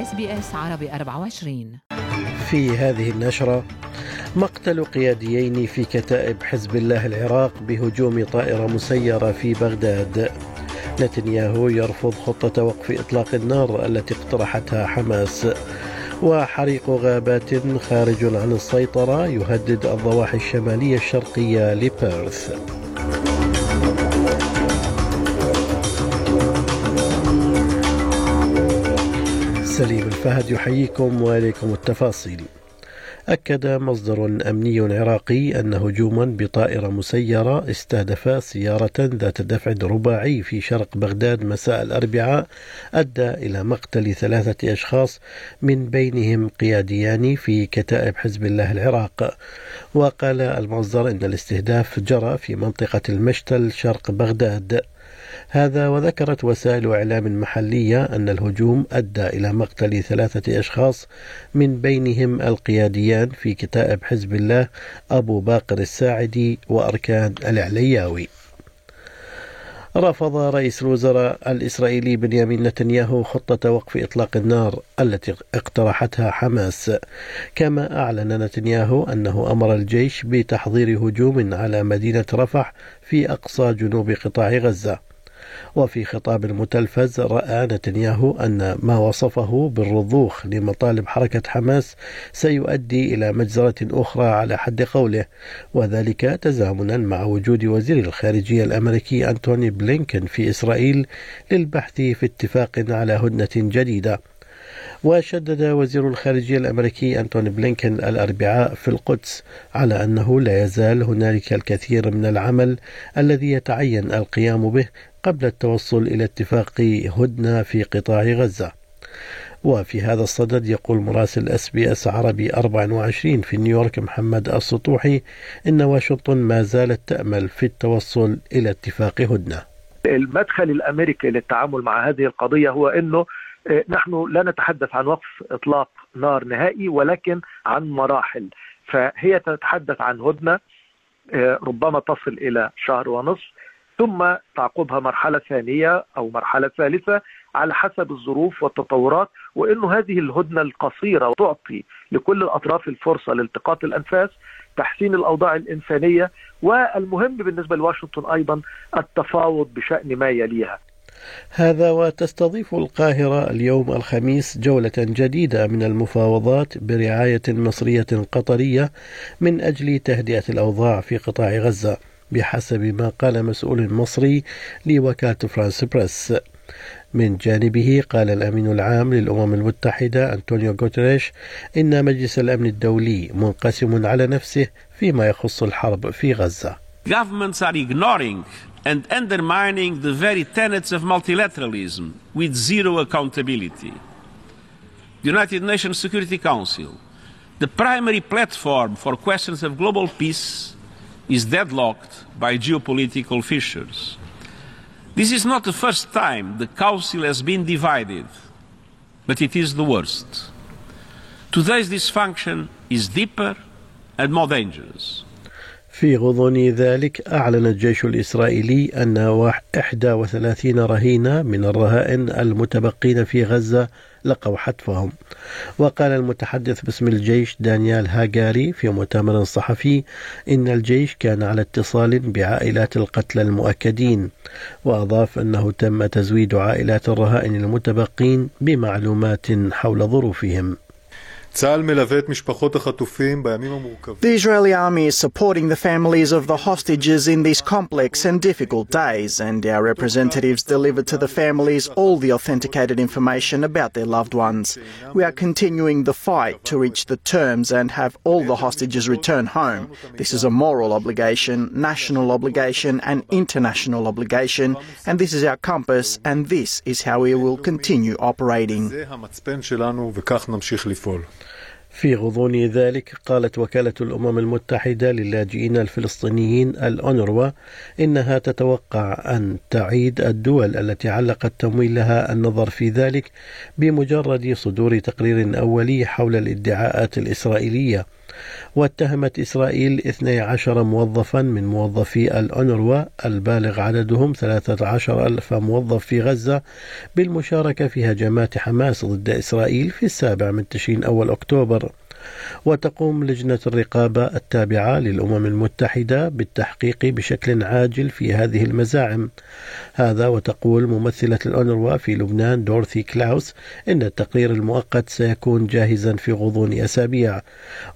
SBS عربي 24 في هذه النشرة مقتل قياديين في كتائب حزب الله العراق بهجوم طائرة مسيرة في بغداد. نتنياهو يرفض خطة وقف إطلاق النار التي اقترحتها حماس. وحريق غابات خارج عن السيطرة يهدد الضواحي الشمالية الشرقية لبيرث. سليم الفهد يحييكم واليكم التفاصيل. أكد مصدر أمني عراقي أن هجوما بطائرة مسيرة استهدف سيارة ذات دفع رباعي في شرق بغداد مساء الأربعاء أدى إلى مقتل ثلاثة أشخاص من بينهم قياديان في كتائب حزب الله العراق. وقال المصدر أن الاستهداف جرى في منطقة المشتل شرق بغداد. هذا وذكرت وسائل إعلام محلية أن الهجوم أدى إلى مقتل ثلاثة أشخاص من بينهم القياديان في كتائب حزب الله أبو باقر الساعدي وأركان العلياوي رفض رئيس الوزراء الإسرائيلي بنيامين نتنياهو خطة وقف إطلاق النار التي اقترحتها حماس. كما أعلن نتنياهو أنه أمر الجيش بتحضير هجوم على مدينة رفح في أقصى جنوب قطاع غزة. وفي خطاب متلفز رأى نتنياهو أن ما وصفه بالرضوخ لمطالب حركة حماس سيؤدي إلى مجزرة أخرى على حد قوله وذلك تزامنا مع وجود وزير الخارجية الأمريكي أنتوني بلينكن في إسرائيل للبحث في اتفاق على هدنة جديدة. وشدد وزير الخارجية الأمريكي أنتوني بلينكن الأربعاء في القدس على أنه لا يزال هنالك الكثير من العمل الذي يتعين القيام به قبل التوصل إلى اتفاق هدنة في قطاع غزة. وفي هذا الصدد يقول مراسل SBS عربي 24 في نيويورك محمد السطوحي إن واشنطن ما زالت تأمل في التوصل إلى اتفاق هدنة. المدخل الأمريكي للتعامل مع هذه القضية هو إنه آه، نحن لا نتحدث عن وقف إطلاق نار نهائي ولكن عن مراحل. فهي تتحدث عن هدنة آه، ربما تصل إلى شهر ونصف. ثم تعقبها مرحلة ثانية أو مرحلة ثالثة على حسب الظروف والتطورات وإنه هذه الهدنة القصيرة تعطي لكل الأطراف الفرصة لالتقاط الأنفاس تحسين الأوضاع الإنسانية والمهم بالنسبة لواشنطن أيضا التفاوض بشأن ما يليها. هذا وتستضيف القاهرة اليوم الخميس جولة جديدة من المفاوضات برعاية مصرية قطرية من أجل تهدئة الأوضاع في قطاع غزة. بحسب ما قال مسؤول مصري لوكالة فرانس بريس من جانبه قال الأمين العام للأمم المتحدة أنطونيو غوتريش إن مجلس الأمن الدولي منقسم على نفسه فيما يخص الحرب في غزة. Governments are ignoring and undermining the very tenets of multilateralism with zero accountability. The United Nations Security Council, the primary platform for questions of global peace, is deadlocked by geopolitical fissures. This is not the first time the Council has been divided, but it is the worst. Today's dysfunction is deeper and more dangerous. في غضون ذلك أعلن الجيش الإسرائيلي أن 31 رهينة من الرهائن المتبقين في غزة لقوا حتفهم. وقال المتحدث باسم الجيش دانيال هاجاري في مؤتمر صحفي إن الجيش كان على اتصال بعائلات القتلى المؤكدين وأضاف أنه تم تزويد عائلات الرهائن المتبقين بمعلومات حول ظروفهم. The Israeli army is supporting the families of the hostages in these complex and difficult days, and our representatives delivered to the families all the authenticated information about their loved ones. We are continuing the fight to reach the terms and have all the hostages return home. This is a moral obligation, national obligation, and international obligation, and this is our compass, and this is how we will continue operating. في غضون ذلك قالت وكالة الأمم المتحدة للاجئين الفلسطينيين الأونروا إنها تتوقع أن تعيد الدول التي علقت تمويلها النظر في ذلك بمجرد صدور تقرير أولي حول الادعاءات الإسرائيلية. واتهمت إسرائيل 12 موظفا من موظفي الأونروا البالغ عددهم 13 ألف موظف في غزة بالمشاركة في هجمات حماس ضد إسرائيل في السابع من تشرين أول أكتوبر. وتقوم لجنة الرقابة التابعة للأمم المتحدة بالتحقيق بشكل عاجل في هذه المزاعم. هذا وتقول ممثلة الأونروا في لبنان دورثي كلاوس إن التقرير المؤقت سيكون جاهزا في غضون أسابيع.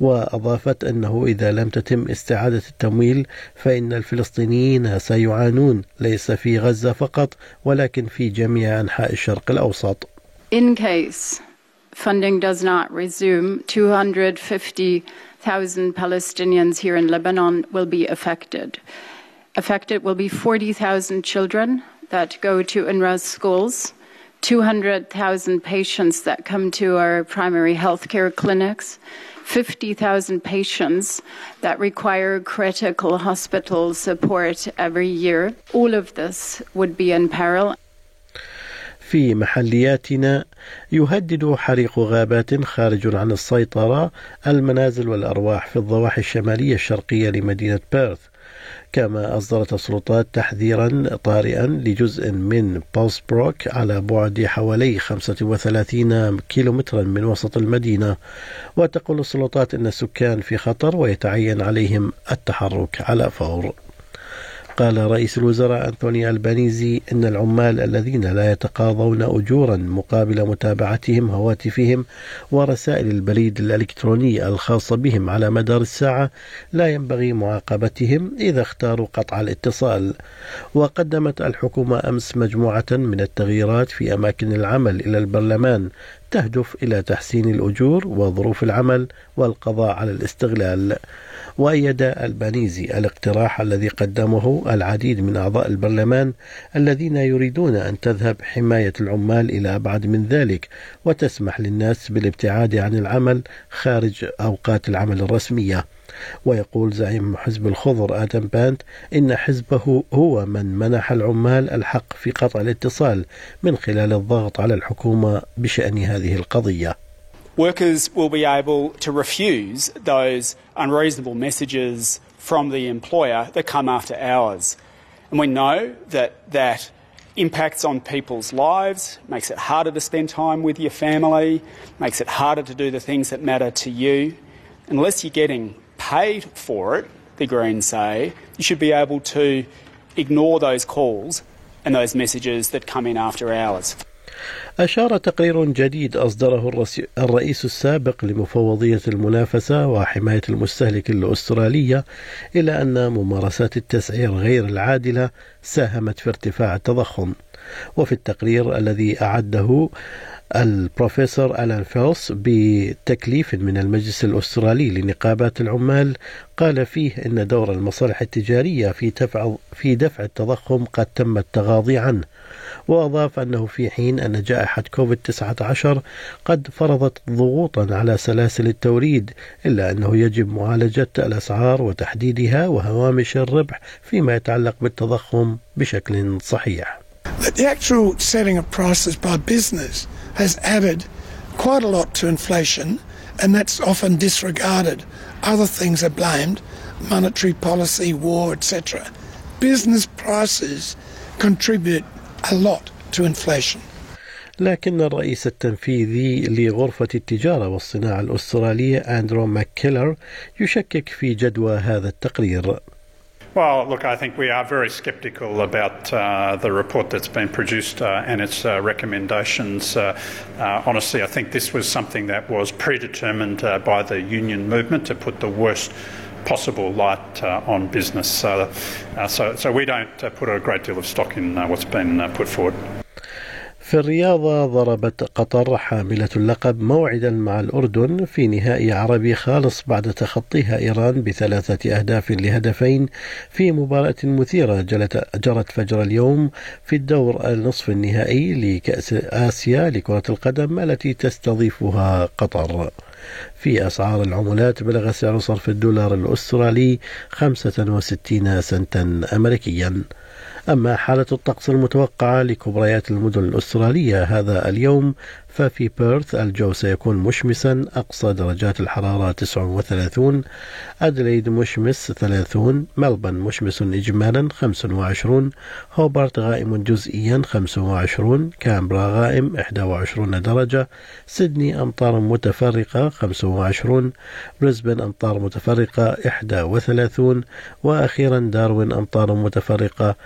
وأضافت أنه إذا لم تتم استعادة التمويل فإن الفلسطينيين سيعانون ليس في غزة فقط ولكن في جميع أنحاء الشرق الأوسط. In case. Funding does not resume, 250,000 Palestinians here in Lebanon will be affected. Affected will be 40,000 children that go to UNRWA's schools, 200,000 patients that come to our primary health care clinics, 50,000 patients that require critical hospital support every year. All of this would be in peril. في محلياتنا يهدد حريق غابات خارج عن السيطرة المنازل والأرواح في الضواحي الشمالية الشرقية لمدينة بيرث. كما أصدرت السلطات تحذيرا طارئا لجزء من بولسبروك على بعد حوالي 35 كيلومترا من وسط المدينة. وتقول السلطات أن السكان في خطر ويتعين عليهم التحرك على فور. قال رئيس الوزراء أنثوني ألبانيزي إن العمال الذين لا يتقاضون أجورا مقابل متابعتهم هواتفهم ورسائل البريد الإلكتروني الخاصة بهم على مدار الساعة لا ينبغي معاقبتهم إذا اختاروا قطع الاتصال. وقدمت الحكومة أمس مجموعة من التغييرات في أماكن العمل إلى البرلمان تهدف إلى تحسين الأجور وظروف العمل والقضاء على الاستغلال. وأيد البانيزي الاقتراح الذي قدمه العديد من أعضاء البرلمان الذين يريدون أن تذهب حماية العمال إلى أبعد من ذلك وتسمح للناس بالابتعاد عن العمل خارج أوقات العمل الرسمية. ويقول زعيم حزب الخضر آدم باند إن حزبه هو من منح العمال الحق في قطع الاتصال من خلال الضغط على الحكومة بشأن هذه القضية workers will be able to refuse those unreasonable messages from the employer that come after hours. And we know that that impacts on people's lives, makes it harder to spend time with your family, makes it harder to do the things that matter to you. Unless you're getting paid for it, the Greens say, you should be able to ignore those calls and those messages that come in after hours. أشار تقرير جديد أصدره الرئيس السابق لمفوضية المنافسة وحماية المستهلك الأسترالية إلى أن ممارسات التسعير غير العادلة ساهمت في ارتفاع التضخم وفي التقرير الذي أعده البروفيسور ألان فيلس بتكليف من المجلس الأسترالي لنقابات العمال قال فيه أن دور المصالح التجارية في دفع في دفع التضخم قد تم التغاضي عنه وأضاف أنه في حين أن جائحة كوفيد 19 قد فرضت ضغوطا على سلاسل التوريد إلا أنه يجب معالجة الأسعار وتحديدها وهوامش الربح فيما يتعلق بالتضخم بشكل صحيح. The actual setting of prices by business has added quite a lot to inflation and that's often disregarded. Other things are blamed, monetary policy, war, etc. Business prices contribute a lot to inflation. لكن الرئيس التنفيذي لغرفة التجارة والصناعة الأسترالية أندرو ماككيلر يشكك في جدوى هذا التقرير. well, look, I think we are very sceptical about uh, the report that's been produced uh, and its uh, recommendations. Uh, uh, honestly, I think this was something that was predetermined uh, by the union movement to put the worst possible light on business. so, so we don't put a great deal of stock in what's been put forward. في الرياضة ضربت قطر حاملة اللقب موعدا مع الأردن في نهائي عربي خالص بعد تخطيها إيران بثلاثة أهداف لهدفين في مباراة مثيرة جرت فجر اليوم في الدور النصف النهائي لكأس آسيا لكرة القدم التي تستضيفها قطر. في أسعار العملات بلغ سعر صرف الدولار الأسترالي 65 سنتا أمريكيا أما حالة الطقس المتوقعة لكبريات المدن الأسترالية هذا اليوم ففي بيرث الجو سيكون مشمسا أقصى درجات الحرارة 39 أدليد مشمس 30 ملبن مشمس إجمالا 25 هوبارت غائم جزئيا 25 كامبرا غائم 21 درجة سيدني أمطار متفرقة 25 بريسبن أمطار متفرقة 31 وأخيرا داروين أمطار متفرقة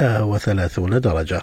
31 درجة.